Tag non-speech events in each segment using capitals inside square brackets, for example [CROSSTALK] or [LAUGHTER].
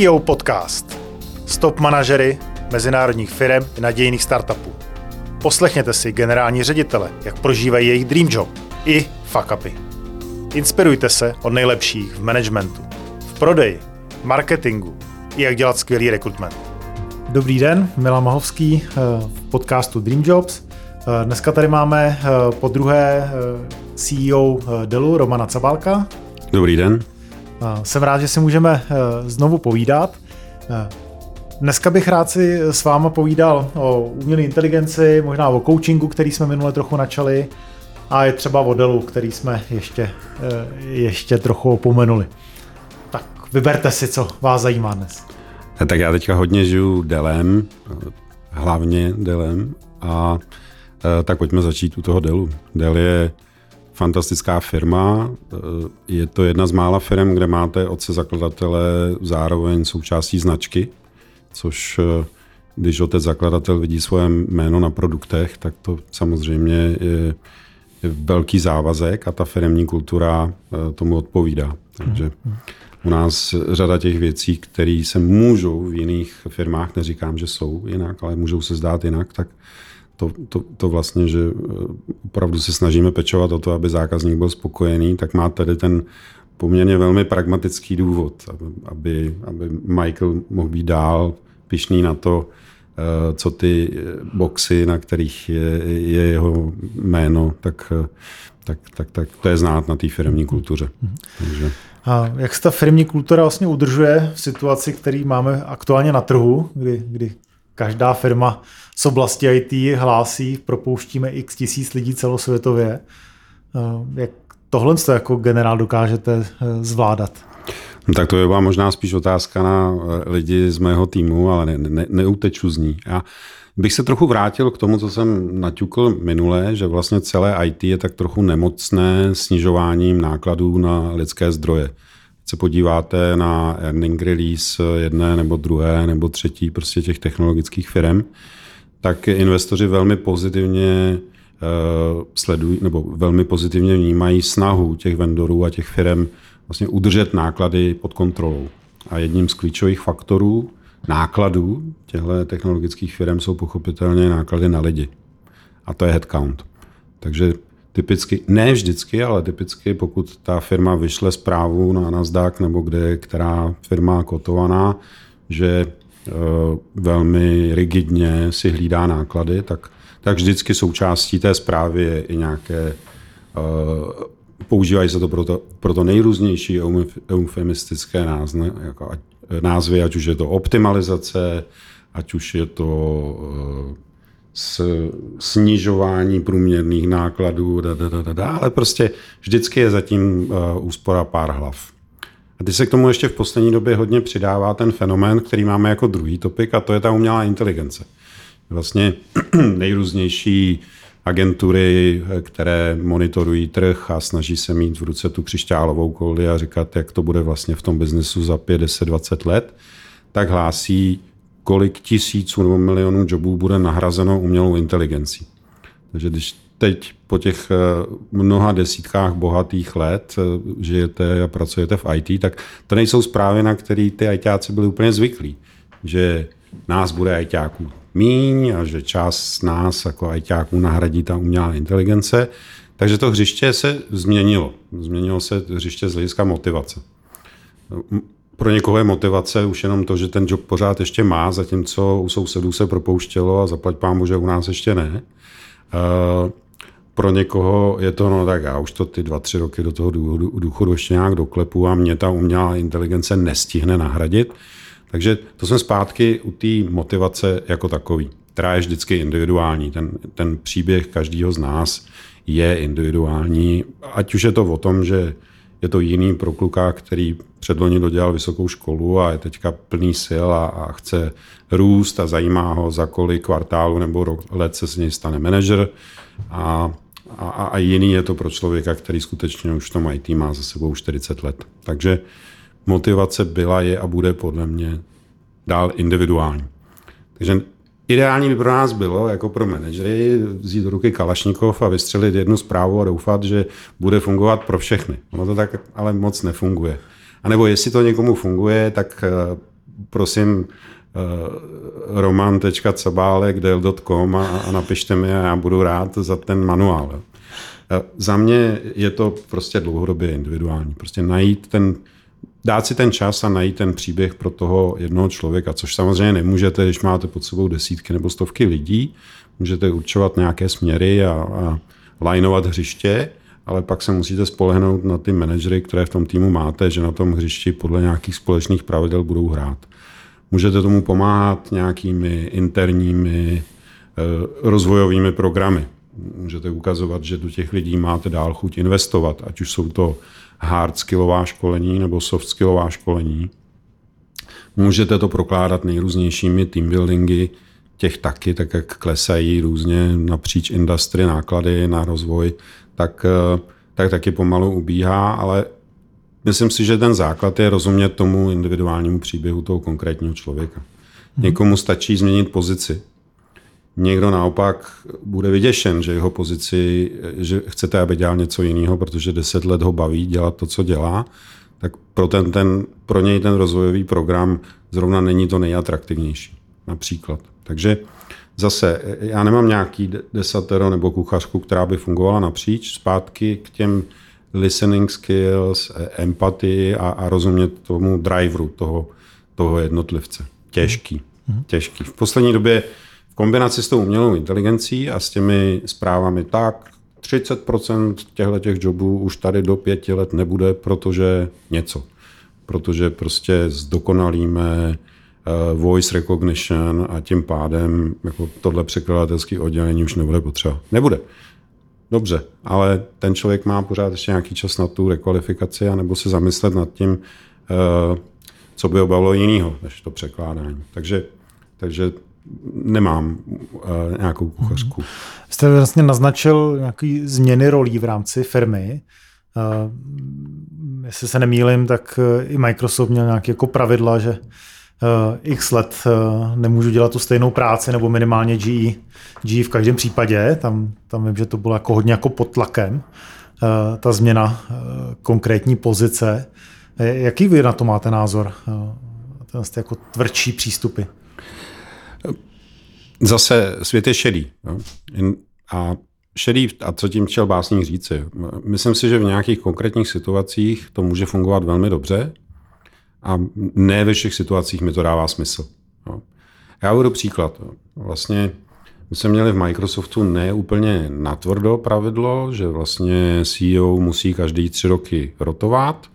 CEO Podcast. Stop manažery mezinárodních firm i nadějných startupů. Poslechněte si generální ředitele, jak prožívají jejich dream job i fuck upy. Inspirujte se od nejlepších v managementu, v prodeji, marketingu i jak dělat skvělý rekrutment. Dobrý den, Milan Mahovský eh, v podcastu Dream Jobs. Eh, dneska tady máme eh, po druhé CEO Delu Romana Cabálka. Dobrý den. Jsem rád, že si můžeme znovu povídat. Dneska bych rád si s váma povídal o umělé inteligenci, možná o coachingu, který jsme minule trochu načali, a je třeba o Delu, který jsme ještě, ještě trochu opomenuli. Tak vyberte si, co vás zajímá dnes. Tak já teďka hodně žiju Delem, hlavně Delem a tak pojďme začít u toho Delu. Del je fantastická firma, e, je to jedna z mála firm, kde máte otce zakladatele zároveň součástí značky, což e, když otec zakladatel vidí svoje jméno na produktech, tak to samozřejmě je, je velký závazek a ta firmní kultura tomu odpovídá. Takže u nás řada těch věcí, které se můžou v jiných firmách, neříkám, že jsou jinak, ale můžou se zdát jinak, tak to, to, to vlastně, že eh, opravdu se snažíme pečovat o to, aby zákazník byl spokojený, tak má tady ten poměrně velmi pragmatický důvod, aby, aby Michael mohl být dál pišný na to, eh, co ty boxy, na kterých je, je jeho jméno, tak, eh, tak, tak, tak to je znát na té firmní kultuře. Mhm. Takže. A jak se ta firmní kultura vlastně udržuje v situaci, který máme aktuálně na trhu, kdy, kdy každá firma z oblasti IT hlásí, propouštíme x tisíc lidí celosvětově. Jak tohle to jako generál dokážete eh, zvládat? No tak to je vám možná spíš otázka na eh, lidi z mého týmu, ale ne, ne, neuteču z ní. Já bych se trochu vrátil k tomu, co jsem naťukl minule, že vlastně celé IT je tak trochu nemocné snižováním nákladů na lidské zdroje. Se podíváte na earning release jedné nebo druhé nebo třetí prostě těch technologických firm, tak investoři velmi pozitivně uh, sledují nebo velmi pozitivně vnímají snahu těch vendorů a těch firm vlastně udržet náklady pod kontrolou. A jedním z klíčových faktorů nákladů těchto technologických firm jsou pochopitelně náklady na lidi. A to je headcount. Takže typicky, ne vždycky, ale typicky, pokud ta firma vyšle zprávu na Nasdaq nebo kde je která firma kotovaná, že e, velmi rigidně si hlídá náklady, tak, tak vždycky součástí té zprávy je i nějaké e, používají se to pro to, pro to nejrůznější eufemistické názvy, jako ať názvy, ať už je to optimalizace, ať už je to eh, s, snižování průměrných nákladů, da, da, da, da, ale prostě vždycky je zatím uh, úspora pár hlav. A ty se k tomu ještě v poslední době hodně přidává ten fenomén, který máme jako druhý topik, a to je ta umělá inteligence. Vlastně [CLEARS THROAT] nejrůznější agentury, které monitorují trh a snaží se mít v ruce tu křišťálovou kouli a říkat, jak to bude vlastně v tom biznesu za 5, 10, 20 let, tak hlásí, kolik tisíců nebo milionů jobů bude nahrazeno umělou inteligencí. Takže když teď po těch eh, mnoha desítkách bohatých let eh, žijete a pracujete v IT, tak to nejsou zprávy, na které ty ITáci byli úplně zvyklí. Že nás bude ITáků míň a že část nás jako ajťáků nahradí ta umělá inteligence. Takže to hřiště se změnilo. Změnilo se hřiště z hlediska motivace. Pro někoho je motivace už jenom to, že ten job pořád ještě má, zatímco u sousedů se propouštělo a zaplať pámu, že u nás ještě ne. Pro někoho je to, no tak já už to ty dva, tři roky do toho důchodu ještě nějak doklepu a mě ta umělá inteligence nestihne nahradit. Takže to jsme zpátky u té motivace jako takový, která je vždycky individuální. Ten, ten příběh každého z nás je individuální, ať už je to o tom, že je to jiný pro kluka, který předloni dodělal vysokou školu a je teďka plný sil a, a chce růst a zajímá ho, za kolik kvartálu nebo rok, let se z něj stane manažer. A, a, a jiný je to pro člověka, který skutečně už v tom IT má za sebou 40 let. Takže motivace byla, je a bude podle mě dál individuální. Takže ideální by pro nás bylo, jako pro manažery, vzít do ruky Kalašnikov a vystřelit jednu zprávu a doufat, že bude fungovat pro všechny. Ono to tak ale moc nefunguje. A nebo jestli to někomu funguje, tak eh, prosím uh, roman.cabálek.com a, a napište mi a já budu rád za ten manuál. Uh, za mě je to prostě dlouhodobě individuální. Prostě najít ten, dát si ten čas a najít ten příběh pro toho jednoho člověka, což samozřejmě nemůžete, když máte pod sebou desítky nebo stovky lidí, můžete určovat nějaké směry a, a lineovat hřiště, ale pak se musíte spolehnout na ty manažery, které v tom týmu máte, že na tom hřišti podle nějakých společných pravidel budou hrát. Můžete tomu pomáhat nějakými interními eh, rozvojovými programy. Můžete ukazovat, že do těch lidí máte dál chuť investovat, ať už jsou to hard skillová školení nebo soft skillová školení. Můžete to prokládat nejrůznějšími team buildingy, těch taky, tak jak klesají různě napříč industry náklady na rozvoj, tak, eh, tak taky pomalu ubíhá, ale myslím si, že ten základ je rozumět tomu individuálnímu příběhu toho konkrétního člověka. Hmm. Někomu stačí změnit pozici. Někdo naopak bude vyděšen, že jeho pozici, že chcete, aby dělal něco jiného, protože deset let ho baví dělat to, co dělá, tak pro, ten, ten, pro něj ten rozvojový program zrovna není to nejatraktivnější. Například. Takže zase, já nemám nějaký desatero nebo kuchařku, která by fungovala napříč, zpátky k těm listening skills, empatii a, a rozumět tomu driveru toho, toho jednotlivce. Těžký. Mm-hmm. Těžký. V poslední době kombinaci s tou umělou inteligencí a s těmi zprávami tak, 30% těchto těch jobů už tady do pěti let nebude, protože něco. Protože prostě zdokonalíme Eh, voice recognition a tím pádem jako tohle překladatelské oddělení už nebude potřeba. Nebude. Dobře, ale ten člověk má pořád ještě nějaký čas na tu rekvalifikaci a nebo se zamyslet nad tím, eh, co by obavilo jinýho, než to překládání. Takže, takže nemám uh, nějakou kuchařku. Jste vlastně naznačil nějaké změny rolí v rámci firmy. Uh, jestli se nemýlim, tak i Microsoft měl nějaké jako pravidla, že uh, x let uh, nemůžu dělat tu stejnou práci, nebo minimálně GE, GE v každém případě. Tam, tam vím, že to bylo jako hodně jako pod tlakem, uh, ta změna uh, konkrétní pozice. Jaký vy na to máte názor? Uh, jako tvrdší přístupy. Zase svět je šedý. Jo? A šedý, a co tím chtěl básník říci? Myslím si, že v nějakých konkrétních situacích to může fungovat velmi dobře, a ne ve všech situacích mi to dává smysl. Jo. Já budu příklad. Vlastně my jsme měli v Microsoftu ne úplně natvrdo pravidlo, že vlastně CEO musí každý tři roky rotovat,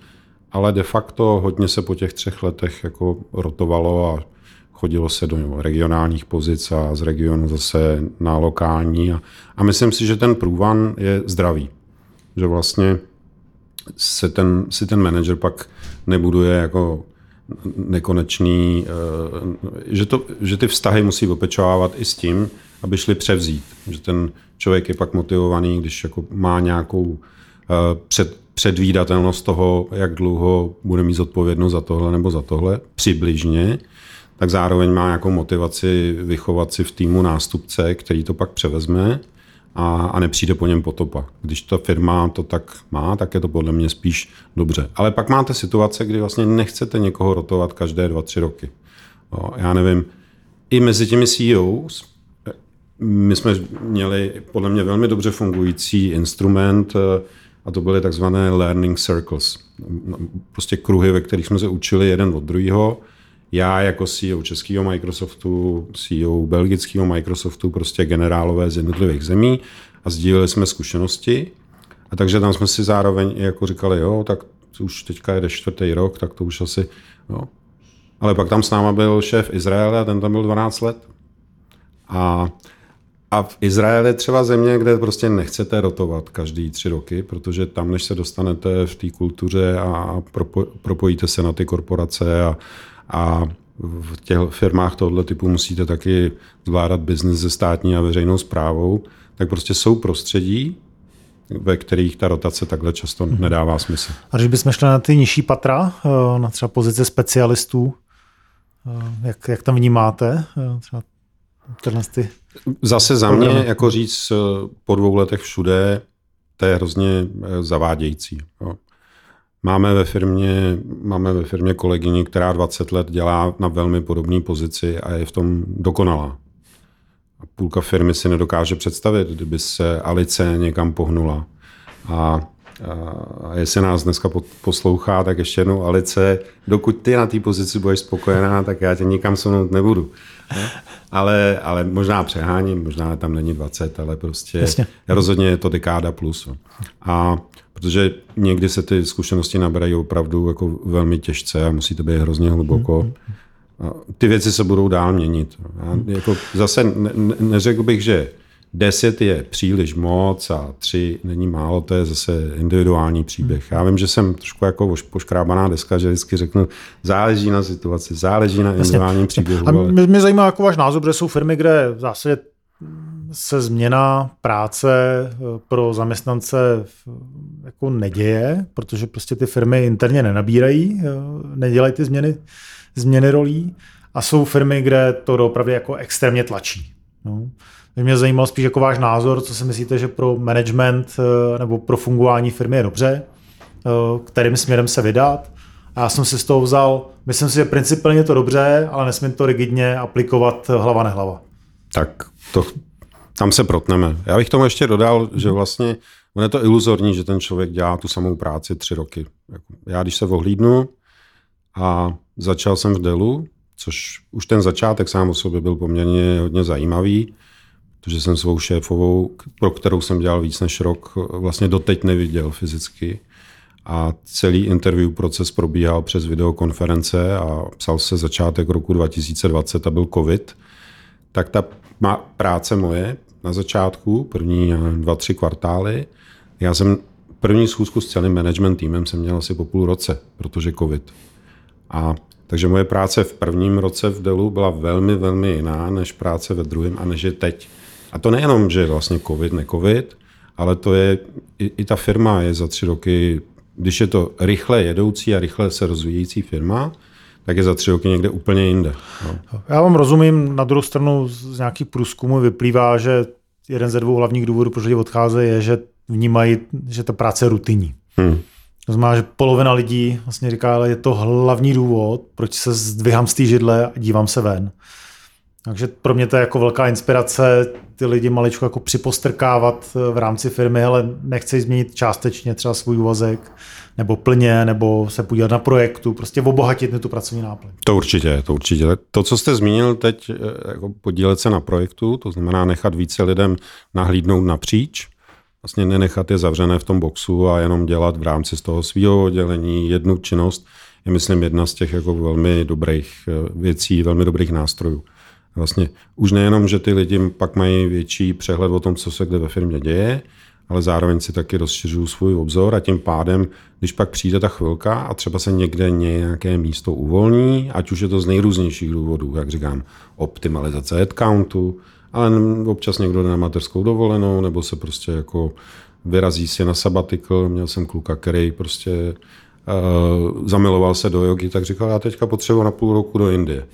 ale de facto hodně se po těch třech letech jako rotovalo a chodilo se do regionálních pozic a z regionu zase na lokální. A, a myslím si, že ten průvan je zdravý. Že vlastně se ten, si ten manager pak nebuduje jako nekonečný, eh, že, to, že ty vztahy musí opečovávat i s tím, aby šli převzít. Že ten člověk je pak motivovaný, když jako má nějakou eh, před, předvídatelnost toho, jak dlouho bude mít zodpovědnost za tohle nebo za tohle, přibližně, tak zároveň má nějakou motivaci vychovat si v týmu nástupce, který to pak převezme a, a nepřijde po něm potopa. Když ta firma to tak má, tak je to podle mě spíš dobře. Ale pak máte situace, kdy vlastně nechcete někoho rotovat každé dva, tři roky. O, já nevím, i mezi těmi CEOs, my jsme měli podle mě velmi dobře fungující instrument eh, a to byly takzvané learning circles. Prostě kruhy, ve kterých jsme se učili jeden od druhého já jako CEO českého Microsoftu, CEO belgického Microsoftu, prostě generálové z jednotlivých zemí a sdíleli jsme zkušenosti. A takže tam jsme si zároveň jako říkali, jo, tak už teďka jede čtvrtý rok, tak to už asi, jo. Ale pak tam s náma byl šéf Izraele a ten tam byl 12 let. A, a v Izraeli třeba země, kde prostě nechcete rotovat každý tři roky, protože tam, než se dostanete v té kultuře a propojíte se na ty korporace a, a v těch firmách tohoto typu musíte taky zvládat biznis se státní a veřejnou zprávou, tak prostě jsou prostředí, ve kterých ta rotace takhle často mhm. nedává smysl. A když bychom šli na ty nižší patra, eh, na třeba pozice specialistů, eh, jak, jak tam vnímáte eh, třeba ty Zase za mě, jako říct po dvou letech všude, to je hrozně zavádějící. Jo. Máme ve firmě, máme ve firmě kolegyni, která 20 let dělá na velmi podobné pozici a je v tom dokonalá. A půlka firmy si nedokáže představit, kdyby se Alice někam pohnula. A, a jestli nás dneska poslouchá, tak ještě jednou Alice, dokud ty na té pozici budeš spokojená, tak já tě nikam sunout nebudu. Ale, ale možná přeháním, možná tam není 20, ale prostě Jasně. rozhodně je to dekáda plus. A protože někdy se ty zkušenosti naberají opravdu jako velmi těžce a musí to být hrozně hluboko. Hmm. A ty věci se budou dál měnit. Já jako zase ne, neřekl bych, že 10 je příliš moc a 3 není málo, to je zase individuální příběh. Já vím, že jsem trošku jako poškrábaná deska, že vždycky řeknu, záleží na situaci, záleží na individuálním příběhu. A mě, mě zajímá jako váš názor, protože jsou firmy, kde v zásadě se změna práce eh, pro zaměstnance jako neděje, protože prostě ty firmy interně nenabírají, eh, nedělají ty změny, změny rolí a jsou firmy, kde to opravdu jako extrémně tlačí. No. Mě zajímal spíš jako váš názor, co si myslíte, že pro management eh, nebo pro fungování firmy je dobře, kterým směrem se vydat. A já jsem si z toho vzal, myslím si, že principálně je to dobře, ale nesmím to rigidně aplikovat hlava nehlava. Tak to, tam se protneme. Já bych tomu ještě dodal, že vlastně on je to iluzorní, že ten člověk dělá tu samou práci tři roky. Já když se ohlídnu a začal jsem v Delu, což už ten začátek sám o sobě byl poměrně hodně zajímavý, protože jsem svou šéfovou, pro kterou jsem dělal víc než rok, vlastně doteď neviděl fyzicky. A celý interview proces probíhal přes videokonference a psal se začátek roku 2020 a byl covid. Tak ta má práce moje na začátku, první dva, tři kvartály. Já jsem první schůzku s celým management týmem jsem měl asi po půl roce, protože covid. A takže moje práce v prvním roce v Delu byla velmi, velmi jiná než práce ve druhém a než je teď. A to nejenom, že vlastně covid, ne covid, ale to je, i, i ta firma je za tři roky, když je to rychle jedoucí a rychle se rozvíjející firma, tak je za tři roky někde úplně jinde. No. Já vám rozumím, na druhou stranu z nějakých průzkumů vyplývá, že jeden ze dvou hlavních důvodů, proč lidi odcházejí, je, že vnímají, že ta práce je rutinní. Hmm. To znamená, že polovina lidí vlastně říká, ale je to hlavní důvod, proč se zdvihám z té židle a dívám se ven. Takže pro mě to je jako velká inspirace ty lidi maličko jako připostrkávat v rámci firmy, ale nechci změnit částečně třeba svůj úvazek, nebo plně, nebo se podívat na projektu, prostě obohatit tu pracovní náplň. To určitě, to určitě. To, co jste zmínil teď, eh, jako podílet se na projektu, to znamená nechat více lidem nahlídnout napříč, vlastně nenechat je zavřené v tom boxu a jenom dělat v rámci z toho svého oddělení jednu činnost, je myslím jedna z těch jako velmi dobrých eh, věcí, velmi dobrých nástrojů. Vlastně už nejenom, že ty lidi pak mají větší přehled o tom, co se kde ve firmě děje, ale zároveň si taky rozšiřuju svůj obzor a tím pádem, když pak přijde ta chvilka a třeba se někde nějaké místo uvolní, ať už je to z nejrůznějších důvodů, jak říkám, optimalizace headcountu, ale občas někdo jde na mateřskou dovolenou, nebo se prostě jako vyrazí si na sabbatical. Měl jsem kluka, který prostě uh, zamiloval se do jogy, tak říkal, já teďka potřebuji na půl roku do Indie.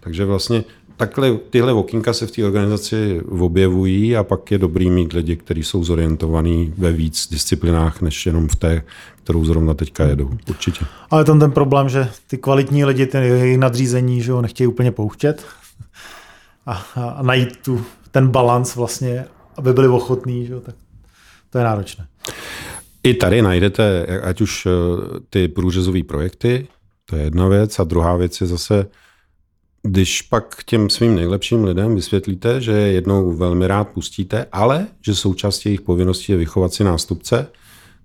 Takže vlastně takhle tyhle okinka se v té organizaci objevují a pak je dobrý mít lidi, kteří jsou zorientovaní ve víc disciplinách, než jenom v té, kterou zrovna teďka jedou. Určitě. Ale tam ten problém, že ty kvalitní lidi, ty jejich nadřízení, že ho nechtějí úplně pouštět a, a najít tu, ten balans vlastně, aby byli ochotní, že tak to je náročné. I tady najdete, ať už eh, ty průřezové projekty, to je jedna věc, a druhá věc je zase když pak těm svým nejlepším lidem vysvětlíte, že je jednou velmi rád pustíte, ale že součástí jejich povinností je vychovat si nástupce,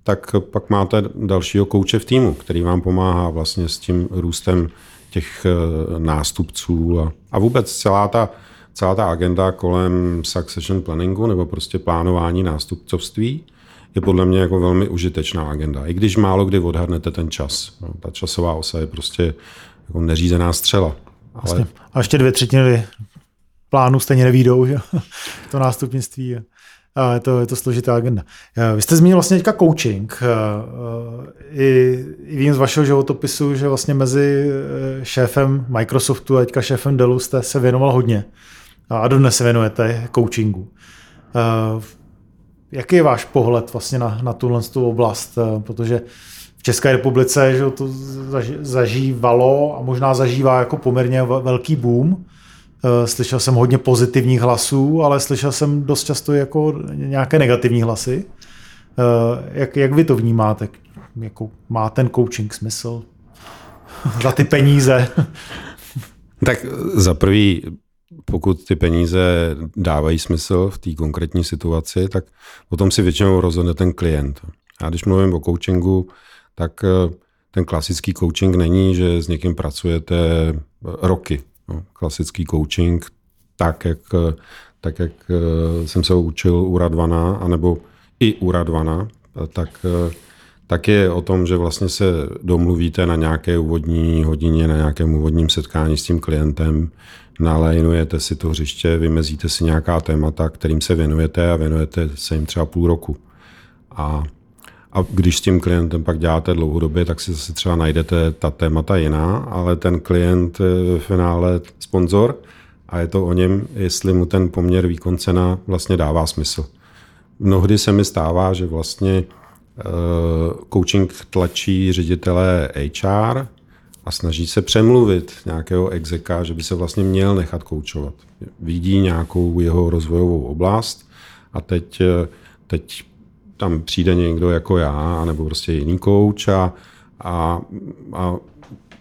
tak pak máte dalšího kouče v týmu, který vám pomáhá vlastně s tím růstem těch eh, nástupců a, a vůbec celá ta, celá ta agenda kolem succession planningu nebo prostě plánování nástupcovství je podle mě jako velmi užitečná agenda. I když málo kdy odhadnete ten čas. No, ta časová osa je prostě jako neřízená střela. Ale... A ještě dvě třetiny plánu stejně nevídou, že? [LAUGHS] to nástupnictví. A je to, je to složitá agenda. Vy jste zmínil vlastně teďka coaching. I, I vím z vašeho životopisu, že vlastně mezi e, šéfem Microsoftu a teďka šéfem Dellu jste se věnoval hodně. A dodnes se věnujete coachingu. Jaký je váš pohled vlastně na, na tuhle oblast? Protože České republice že to zažívalo a možná zažívá jako poměrně velký boom. Eh, slyšel jsem hodně pozitivních hlasů, ale slyšel jsem dost často jako nějaké negativní hlasy. Eh, jak, jak vy to vnímáte? Jako, má ten coaching smysl? [LAUGHS] Za ty peníze? [LAUGHS] tak za prvý, pokud ty peníze dávají smysl v té konkrétní situaci, tak o tom si většinou rozhodne ten klient. A když mluvím o coachingu, tak eh, ten klasický coaching není, že s někým pracujete roky. No, klasický coaching, tak jak, eh, tak jak eh, jsem se učil u Radvana, anebo i u Radvana, tak, tak je o tom, že vlastně se domluvíte na nějaké úvodní hodině, na nějakém úvodním setkání s tím klientem, nalajnujete si to hřiště, vymezíte si nějaká témata, kterým se věnujete a věnujete se jim třeba půl roku. A a když s tím klientem pak děláte dlouhodobě, tak si zase třeba najdete ta témata jiná, ale ten klient v finále sponzor a je to o něm, jestli mu ten poměr výkon cena vlastně dává smysl. Mnohdy se mi stává, že vlastně uh, coaching tlačí ředitele HR a snaží se přemluvit nějakého exeka, že by se vlastně měl nechat koučovat. Vidí nějakou jeho rozvojovou oblast a teď, eh, teď tam přijde někdo jako já, nebo prostě jiný kouč a, a, a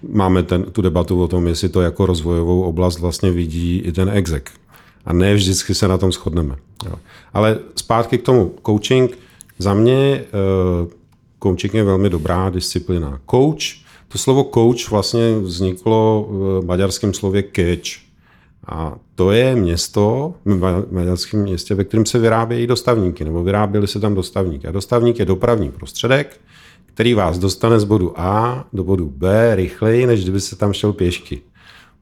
máme ten, tu debatu o tom, jestli to jako rozvojovou oblast vlastně vidí i ten exek. A ne vždycky se na tom shodneme. Jo. Ale zpátky k tomu. Coaching, za mě uh, coaching je velmi dobrá disciplina. Coach, to slovo coach vlastně vzniklo v maďarském slově catch. A to je město, maďarském městě, ve kterém se vyrábějí dostavníky, nebo vyráběly se tam dostavníky. A dostavník je dopravní prostředek, který vás dostane z bodu A do bodu B rychleji, než kdyby se tam šel pěšky.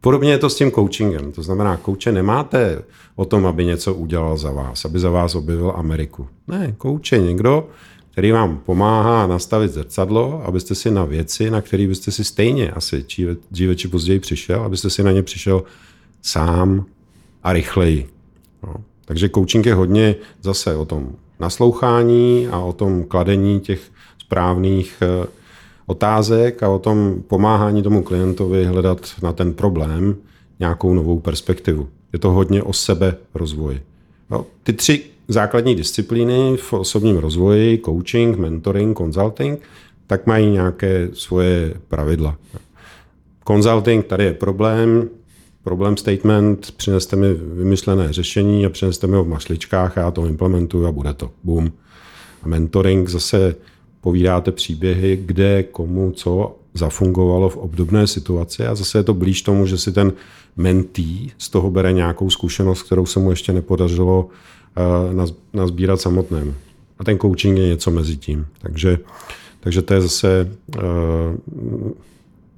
Podobně je to s tím coachingem. To znamená, kouče nemáte o tom, aby něco udělal za vás, aby za vás objevil Ameriku. Ne, kouče někdo, který vám pomáhá nastavit zrcadlo, abyste si na věci, na které byste si stejně asi dříve či později přišel, abyste si na ně přišel sám a rychleji. No. Takže coaching je hodně zase o tom naslouchání a o tom kladení těch správných eh, otázek a o tom pomáhání tomu klientovi hledat na ten problém nějakou novou perspektivu. Je to hodně o sebe rozvoji. No, ty tři základní disciplíny v osobním rozvoji, coaching, mentoring, consulting, tak mají nějaké svoje pravidla. Consulting, tady je problém, problém statement, přineste mi vymyšlené řešení a přineste mi ho v mašličkách a já to implementuju a bude to. Boom. A mentoring zase povídáte příběhy, kde, komu, co zafungovalo v obdobné situaci a zase je to blíž tomu, že si ten mentý z toho bere nějakou zkušenost, kterou se mu ještě nepodařilo uh, nazbírat samotnému. A ten coaching je něco mezi tím. Takže, takže to je zase uh,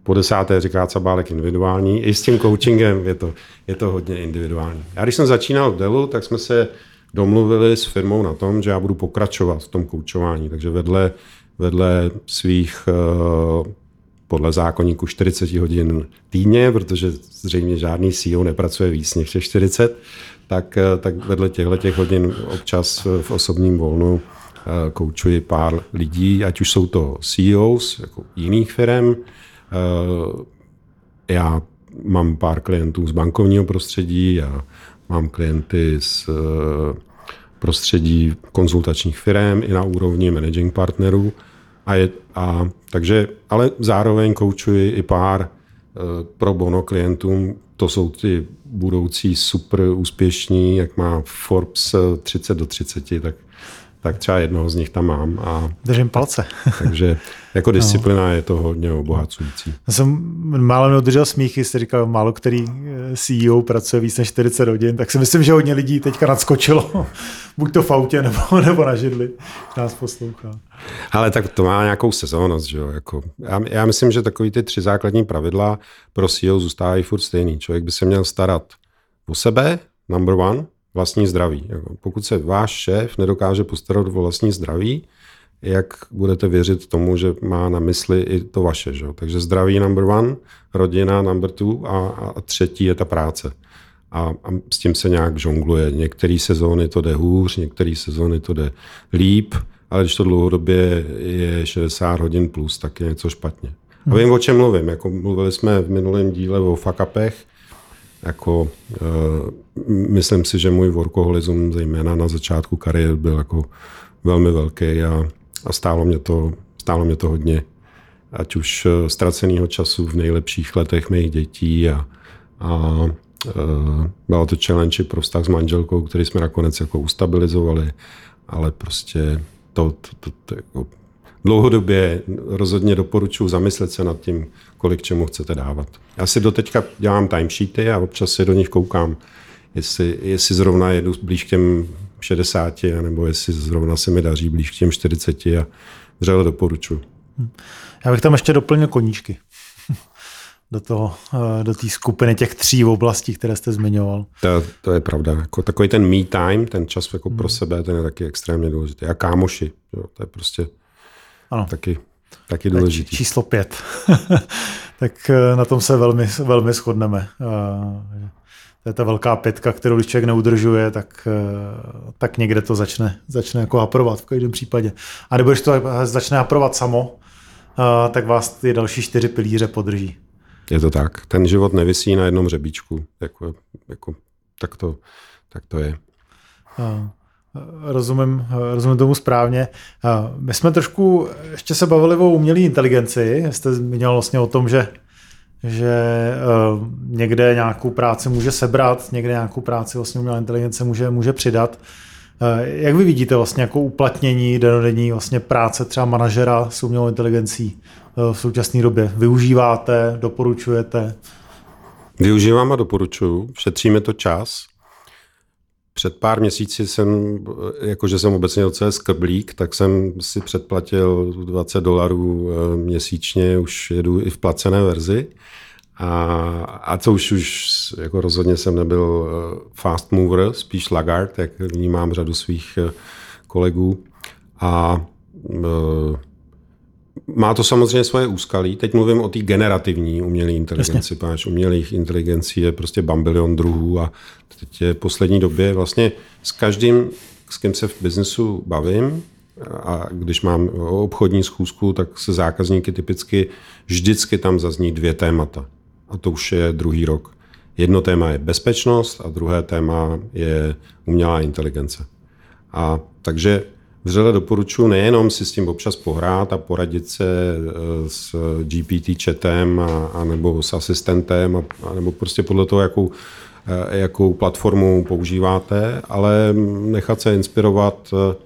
po desáté říká Cabálek individuální. I s tím coachingem je to, je to hodně individuální. Já když jsem začínal v Delu, tak jsme se domluvili s firmou na tom, že já budu pokračovat v tom koučování. Takže vedle, vedle svých uh, podle zákonníku 40 hodin týdně, protože zřejmě žádný CEO nepracuje víc než 40, tak, eh, tak vedle těchto těch hodin občas v osobním volnu eh, koučuji pár lidí, ať už jsou to CEOs jako jiných firm, Eh, já mám pár klientů z bankovního prostředí a mám klienty z eh, prostředí konzultačních firm i na úrovni managing partnerů. A je, a, takže, ale zároveň koučuji i pár eh, pro bono klientům, to jsou ty budoucí super úspěšní, jak má Forbes 30 do 30, tak tak třeba jednoho z nich tam mám. A, Držím palce. [LAUGHS] takže jako no. disciplina no. je to hodně obohacující. Já jsem málo neudržel smíchy, jste říkal, málo který eh, CEO pracuje víc než 40 hodin, tak si myslím, že hodně lidí teďka nadskočilo, [LAUGHS] buď to v autě nebo, [LAUGHS] nebo na židli, nás poslouchá. Ale tak to má nějakou sezónnost, že jo? Jako, já, já myslím, že takový ty tři základní pravidla pro CEO zůstávají furt stejný. Člověk by se měl starat o sebe, number one, vlastní zdraví. Jako pokud se váš šéf nedokáže postarat o vlastní zdraví, jak budete věřit tomu, že má na mysli i to vaše. Že? Takže zdraví number one, rodina number two a, a třetí je ta práce. A, a s tím se nějak žongluje. Některé sezóny to jde hůř, některé sezóny to jde líp ale když to dlouhodobě je 60 hodin plus, tak je něco špatně. A vím, o čem mluvím. Jako mluvili jsme v minulém díle o fakapech. Jako, uh, myslím si, že můj workoholism, zejména na začátku kariéry, byl jako velmi velký a, a stálo, mě to, stálo mě to hodně. Ať už uh, ztraceného času v nejlepších letech mých dětí a, a uh, byla to challenge pro vztah s manželkou, který jsme nakonec jako ustabilizovali, ale prostě to, to, to, to jako dlouhodobě rozhodně doporučuji zamyslet se nad tím, kolik čemu chcete dávat. Já si doteďka dělám timesheety a občas si do nich koukám, jestli, jestli zrovna jedu blíž k těm 60, nebo jestli zrovna se mi daří blíž k těm 40 a vřele doporučuji. Já bych tam ještě doplnil koníčky [LAUGHS] do toho, eh, do té skupiny těch tří oblastí, které jste zmiňoval. To, to je pravda. Jako takový ten me time, ten čas jako hmm. pro sebe, ten je taky extrémně důležitý. A kámoši, jo, to je prostě ano. taky, taky důležitý. Číslo pět. [LAUGHS] tak eh, na tom se velmi, velmi shodneme. Eh, to je ta velká pětka, kterou když člověk neudržuje, tak, tak někde to začne, začne jako aprovat v každém případě. A nebo když to začne aprovat samo, tak vás ty další čtyři pilíře podrží. Je to tak. Ten život nevisí na jednom řebíčku. Jako, jako, tak, to, tak to je. Rozumím, rozumím tomu správně. My jsme trošku ještě se bavili o umělé inteligenci. Jste zmínil vlastně o tom, že že e, někde nějakou práci může sebrat, někde nějakou práci vlastně umělá inteligence může, může přidat. E, jak vy vidíte vlastně jako uplatnění denodenní vlastně práce třeba manažera s umělou inteligencí v současné době? Využíváte, doporučujete? Využívám a doporučuju. Šetříme to čas. Před pár měsíci jsem, jakože jsem obecně docela skrblík, tak jsem si předplatil 20 dolarů eh, měsíčně, už jedu i v placené verzi. A, a co už, už jako rozhodně jsem nebyl eh, fast mover, spíš lagard, jak vnímám řadu svých eh, kolegů. A má to samozřejmě svoje úskalí. Teď mluvím o té generativní umělé inteligenci, protože umělých inteligencí je prostě bambilion druhů a teď je v poslední době vlastně s každým, s kým se v biznesu bavím, a když mám obchodní schůzku, tak se zákazníky typicky vždycky tam zazní dvě témata. A to už je druhý rok. Jedno téma je bezpečnost a druhé téma je umělá inteligence. A takže vřele doporučuji nejenom si s tím občas pohrát a poradit se eh, s GPT chatem a, a nebo s asistentem a, a nebo prostě podle toho, jakou, eh, jakou platformu používáte, ale nechat se inspirovat, eh,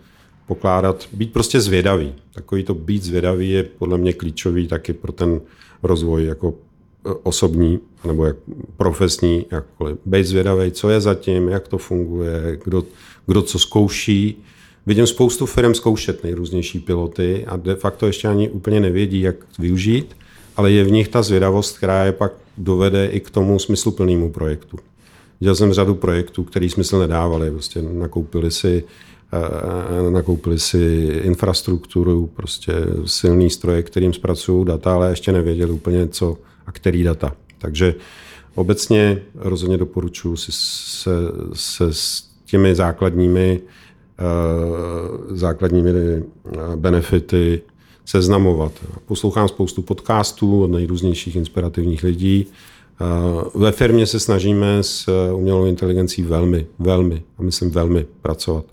pokládat, být prostě zvědavý. Takový to být zvědavý je podle mě klíčový taky pro ten rozvoj jako osobní nebo jak profesní, jakkoliv. Být zvědavý, co je zatím, jak to funguje, kdo, kdo co zkouší, Vidím spoustu firm zkoušet nejrůznější piloty a de facto ještě ani úplně nevědí, jak využít, ale je v nich ta zvědavost, která je pak dovede i k tomu smysluplnému projektu. Dělal jsem řadu projektů, který smysl nedávali. Prostě nakoupili si, uh, nakoupili si infrastrukturu, prostě silný stroje, kterým zpracují data, ale ještě nevěděli úplně co a který data. Takže obecně rozhodně doporučuji si se, se s těmi základními Eh, základními eh, benefity seznamovat. Poslouchám spoustu podcastů od nejrůznějších inspirativních lidí. Eh, ve firmě se snažíme s umělou inteligencí velmi, velmi, a myslím velmi pracovat.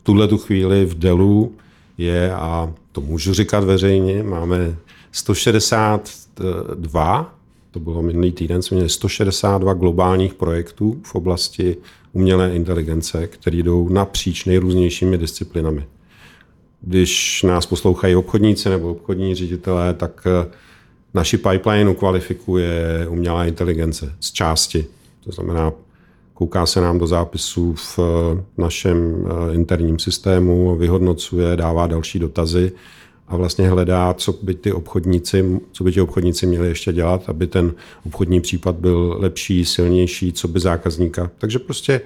V tuhle tu chvíli v Delu je, a to můžu říkat veřejně, máme 162, to bylo minulý týden, jsme měli 162 globálních projektů v oblasti umělé inteligence, které jdou napříč nejrůznějšími disciplinami. Když nás poslouchají obchodníci nebo obchodní ředitelé, tak eh, naši pipeline kvalifikuje umělá inteligence z části. To znamená, kouká se nám do zápisů v eh, našem eh, interním systému, vyhodnocuje, dává další dotazy a vlastně hledá, co by ty obchodníci, co by ti obchodníci měli ještě dělat, aby ten obchodní případ byl lepší, silnější, co by zákazníka. Takže prostě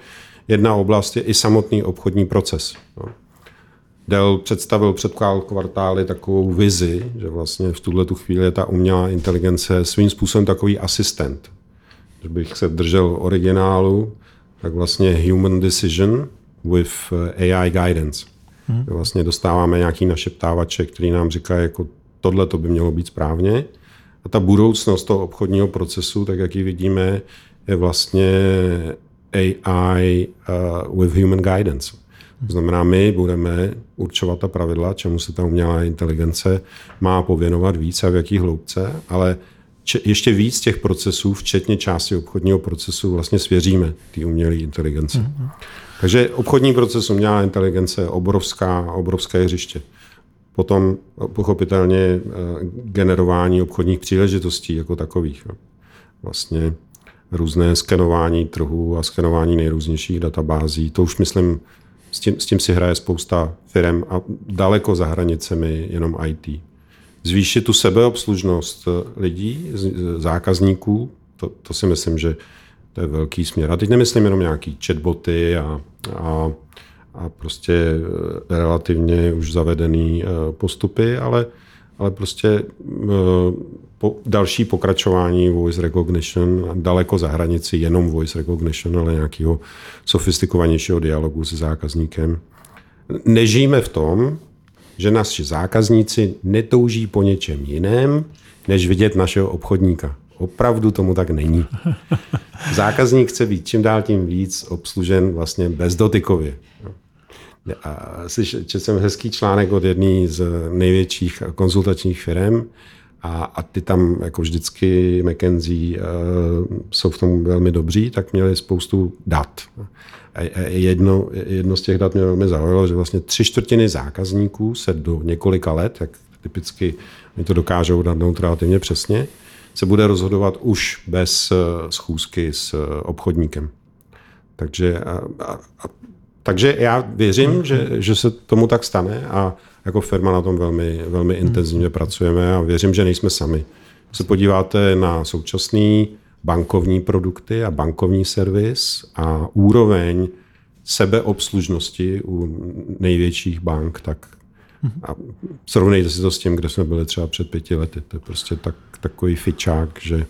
jedna oblast je i samotný obchodní proces. No. Dell představil před kvartály takovou vizi, že vlastně v tuhle tu chvíli je ta umělá inteligence svým způsobem takový asistent. Když bych se držel originálu, tak vlastně human decision with AI guidance. Hmm. Vlastně dostáváme nějaký našeptávače, který nám říká, jako tohle to by mělo být správně. A ta budoucnost toho obchodního procesu, tak jak ji vidíme, je vlastně AI uh, with human guidance. To znamená, my budeme určovat ta pravidla, čemu se ta umělá inteligence má pověnovat víc a v jaký hloubce, ale ještě víc těch procesů, včetně části obchodního procesu, vlastně svěříme té umělé inteligence. Mm-hmm. Takže obchodní proces umělá inteligence je obrovská, obrovské hřiště. Potom pochopitelně eh, generování obchodních příležitostí jako takových. Vlastně různé skenování trhu a skenování nejrůznějších databází. To už myslím, s tím, s tím si hraje spousta firm a daleko za hranicemi jenom IT. Zvýšit tu sebeobslužnost lidí, zákazníků, to, to si myslím, že to je velký směr. A teď nemyslím jenom nějaký chatboty a, a, a prostě eh, relativně už zavedený eh, postupy, ale, ale prostě eh, po, další pokračování voice recognition, daleko za hranici jenom voice recognition, ale nějakého sofistikovanějšího dialogu se zákazníkem. Nežijeme v tom, že naši zákazníci netouží po něčem jiném, než vidět našeho obchodníka. Opravdu tomu tak není. Zákazník chce být čím dál tím víc obslužen vlastně bezdotykově. A četl jsem hezký článek od jedné z největších konzultačních firm, a, a ty tam jako vždycky McKenzie uh, jsou v tom velmi dobří, tak měli spoustu dat. A jedno, jedno z těch dat mě velmi zaujalo, že vlastně tři čtvrtiny zákazníků se do několika let, jak typicky oni to dokážou dát relativně přesně, se bude rozhodovat už bez eh, schůzky s eh, obchodníkem. Takže, a, a, a, takže já věřím, že, že se tomu tak stane a jako firma na tom velmi, velmi intenzivně pracujeme a věřím, že nejsme sami. Když se podíváte na současný bankovní produkty a bankovní servis a úroveň sebeobslužnosti u největších bank, tak a srovnejte si to s tím, kde jsme byli třeba před pěti lety. To je prostě tak, takový fičák, že...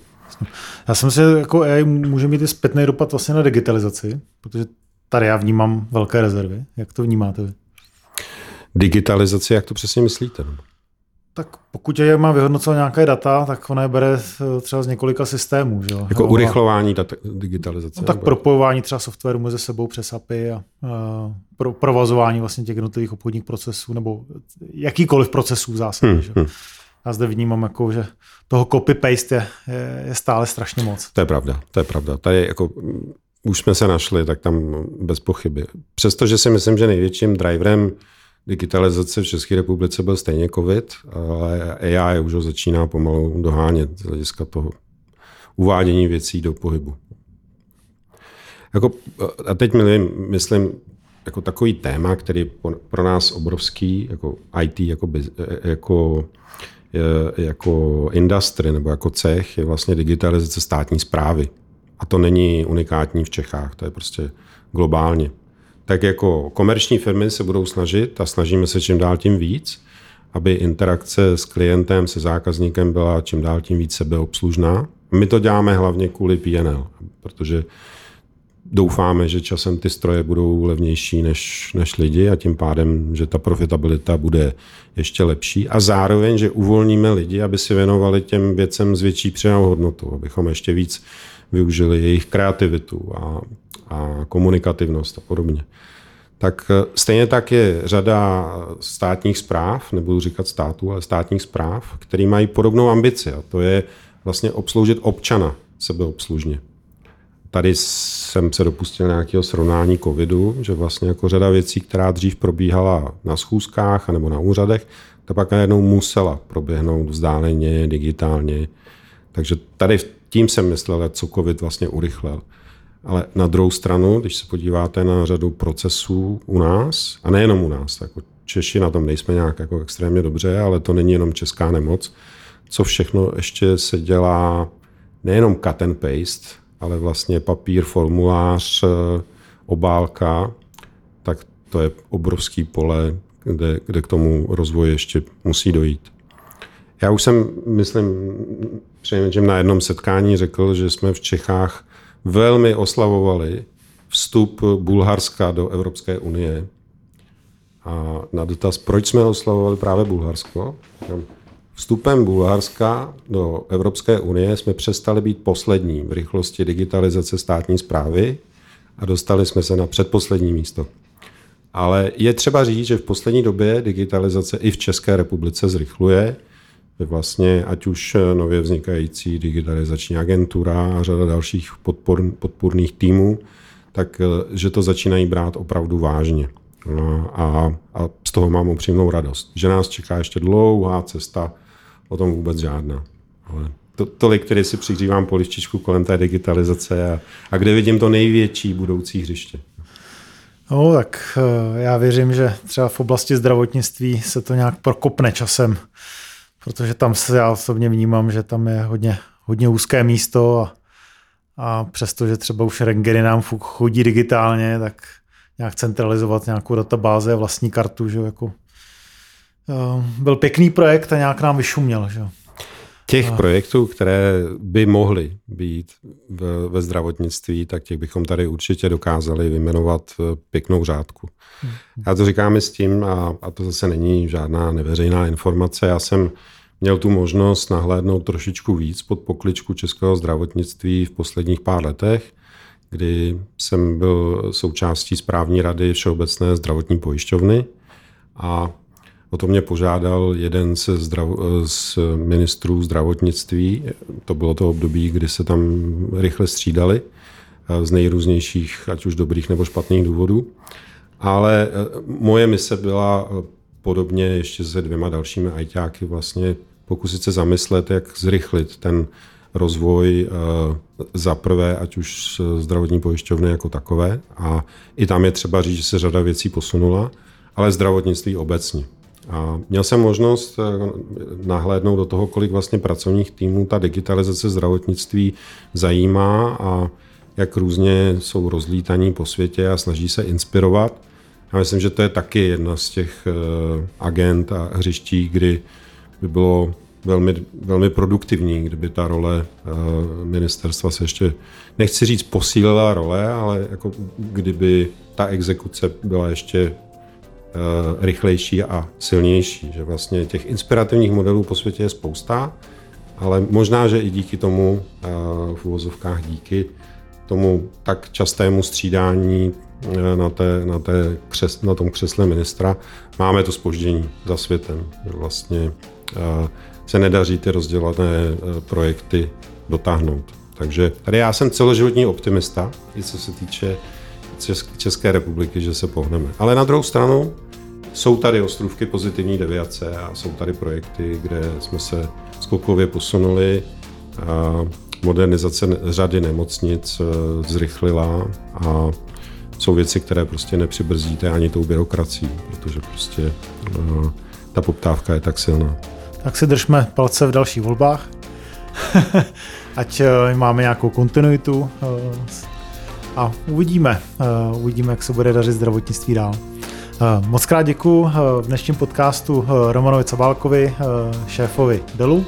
Já jsem si jako AI může mít i zpětný dopad vlastně na digitalizaci, protože tady já vnímám velké rezervy. Jak to vnímáte vy? Digitalizaci, jak to přesně myslíte? Tak pokud je má vyhodnocovat nějaké data, tak ona je bere třeba z několika systémů. Že? Jako no, urychlování data, digitalizace? No, tak propojování třeba softwaru mezi sebou přes API a, a pro, provazování vlastně těch jednotlivých obchodních procesů nebo jakýkoliv procesů v zásadě. Hmm, že? Hmm. Já zde vnímám, jako, že toho copy-paste je, je, je stále strašně moc. To je pravda, to je pravda. Tady jako už jsme se našli, tak tam bez pochyby. Přestože si myslím, že největším driverem digitalizace v České republice byl stejně COVID, ale AI už ho začíná pomalu dohánět z hlediska toho uvádění věcí do pohybu. Jako, a teď myslím, myslím jako takový téma, který je pro nás obrovský, jako IT, jako, jako, jako industry nebo jako cech, je vlastně digitalizace státní zprávy. A to není unikátní v Čechách, to je prostě globálně tak jako komerční firmy se budou snažit a snažíme se čím dál tím víc, aby interakce s klientem, se zákazníkem byla čím dál tím víc sebeobslužná. My to děláme hlavně kvůli PNL, protože doufáme, že časem ty stroje budou levnější než, než lidi a tím pádem, že ta profitabilita bude ještě lepší a zároveň, že uvolníme lidi, aby si věnovali těm věcem s větší přidanou hodnotu, abychom ještě víc využili jejich kreativitu a, a komunikativnost a podobně. Tak e, stejně tak je řada státních zpráv, nebudu říkat států, ale státních zpráv, který mají podobnou ambici a to je vlastně obsloužit občana sebeobslužně. Tady jsem se dopustil nějakého srovnání covidu, že vlastně jako řada věcí, která dřív probíhala na schůzkách nebo na úřadech, ta pak najednou musela proběhnout vzdáleně, digitálně. Takže tady tím jsem myslel, co covid vlastně urychlil. Ale na druhou stranu, když se podíváte na řadu procesů u nás, a nejenom u nás, jako Češi na tom nejsme nějak jako extrémně dobře, ale to není jenom česká nemoc, co všechno ještě se dělá nejenom cut and paste, ale vlastně papír, formulář, eh, obálka, tak to je obrovský pole, kde, kde k tomu rozvoji ještě musí dojít. Já už jsem, myslím, přinejmenším na jednom setkání řekl, že jsme v Čechách velmi oslavovali vstup Bulharska do Evropské unie. A na dotaz, proč jsme oslavovali právě Bulharsko, Vstupem Bulharska do Evropské unie jsme přestali být poslední v rychlosti digitalizace státní zprávy a dostali jsme se na předposlední místo. Ale je třeba říct, že v poslední době digitalizace i v České republice zrychluje. Vlastně ať už nově vznikající digitalizační agentura a řada dalších podpor, podpůrných týmů, tak že to začínají brát opravdu vážně. No a, a z toho mám upřímnou radost. Že nás čeká ještě dlouhá cesta, o tom vůbec žádná. Ale to, tolik, který si přihřívám polištičku kolem té digitalizace a, a kde vidím to největší budoucí hřiště. No, tak eh, já věřím, že třeba v oblasti zdravotnictví se to nějak prokopne časem, protože tam se já osobně vnímám, že tam je hodně, hodně úzké místo a, a přestože třeba už rengeny nám chodí digitálně, tak nějak centralizovat nějakou databázi a vlastní kartu, že jako uh, byl pěkný projekt a nějak nám vyšuměl, že Těch projektů, které by mohly být v, ve zdravotnictví, tak těch bychom tady určitě dokázali vyjmenovat eh, pěknou řádku. Hmm. Já to říkám s tím, a, a to zase není žádná neveřejná informace, já jsem měl tu možnost nahlédnout trošičku víc pod pokličku českého zdravotnictví v posledních pár letech, kdy jsem byl součástí správní rady Všeobecné zdravotní pojišťovny a O to mě požádal jeden ze zdrav, z ministrů zdravotnictví. To bylo to období, kdy se tam rychle střídali z nejrůznějších, ať už dobrých nebo špatných důvodů. Ale eh, moje mise byla eh, podobně ještě se dvěma dalšími ajťáky vlastně pokusit se zamyslet, jak zrychlit ten rozvoj eh, za prvé, ať už zdravotní pojišťovny jako takové. A i tam je třeba říct, že se řada věcí posunula, ale zdravotnictví obecně. A měl jsem možnost eh, nahlédnout do toho, kolik vlastně pracovních týmů ta digitalizace zdravotnictví zajímá a jak různě jsou rozlítaní po světě a snaží se inspirovat. A myslím, že to je taky jedna z těch eh, agent a hřiští, kdy by bylo velmi, velmi produktivní, kdyby ta role eh, ministerstva se ještě, nechci říct posílila role, ale jako kdyby ta exekuce byla ještě rychlejší a silnější. Že vlastně těch inspirativních modelů po světě je spousta, ale možná, že i díky tomu, eh, v uvozovkách díky tomu tak častému střídání eh, na, té, na, té křes, na tom křesle ministra, máme to spoždění za světem. Vlastně se nedaří ty rozdělané projekty dotáhnout. Takže tady já jsem celoživotní optimista, i co se týče České republiky, že se pohneme. Ale na druhou stranu jsou tady ostrůvky pozitivní deviace a jsou tady projekty, kde jsme se skokově posunuli. A modernizace řady nemocnic e, zrychlila a jsou věci, které prostě nepřibrzdíte ani tou byrokracií, protože prostě e, ta poptávka je tak silná. Tak si držme palce v dalších volbách, [LAUGHS] ať e, máme nějakou kontinuitu a uvidíme, uh, uvidíme, jak se bude dařit zdravotnictví dál. Uh, moc krát děkuji uh, v dnešním podcastu Romanovi Cabálkovi, šéfovi Delu,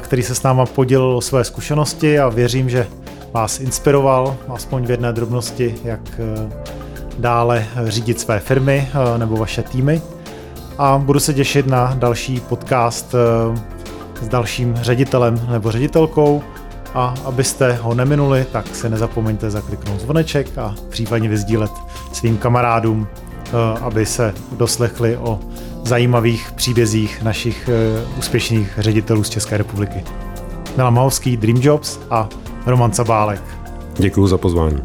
který se s náma podělil o své zkušenosti a věřím, že vás inspiroval, aspoň v jedné drobnosti, jak dále řídit své firmy nebo vaše týmy. A budu se těšit na další podcast s dalším ředitelem nebo ředitelkou, a abyste ho neminuli, tak se nezapomeňte zakliknout zvoneček a případně vyzdílet svým kamarádům, eh, aby se doslechli o zajímavých příbězích našich eh, úspěšných ředitelů z České republiky. Milan Mahovský, Dream Jobs a Roman Cabálek. Děkuji za pozvání.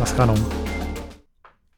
Naschledanou.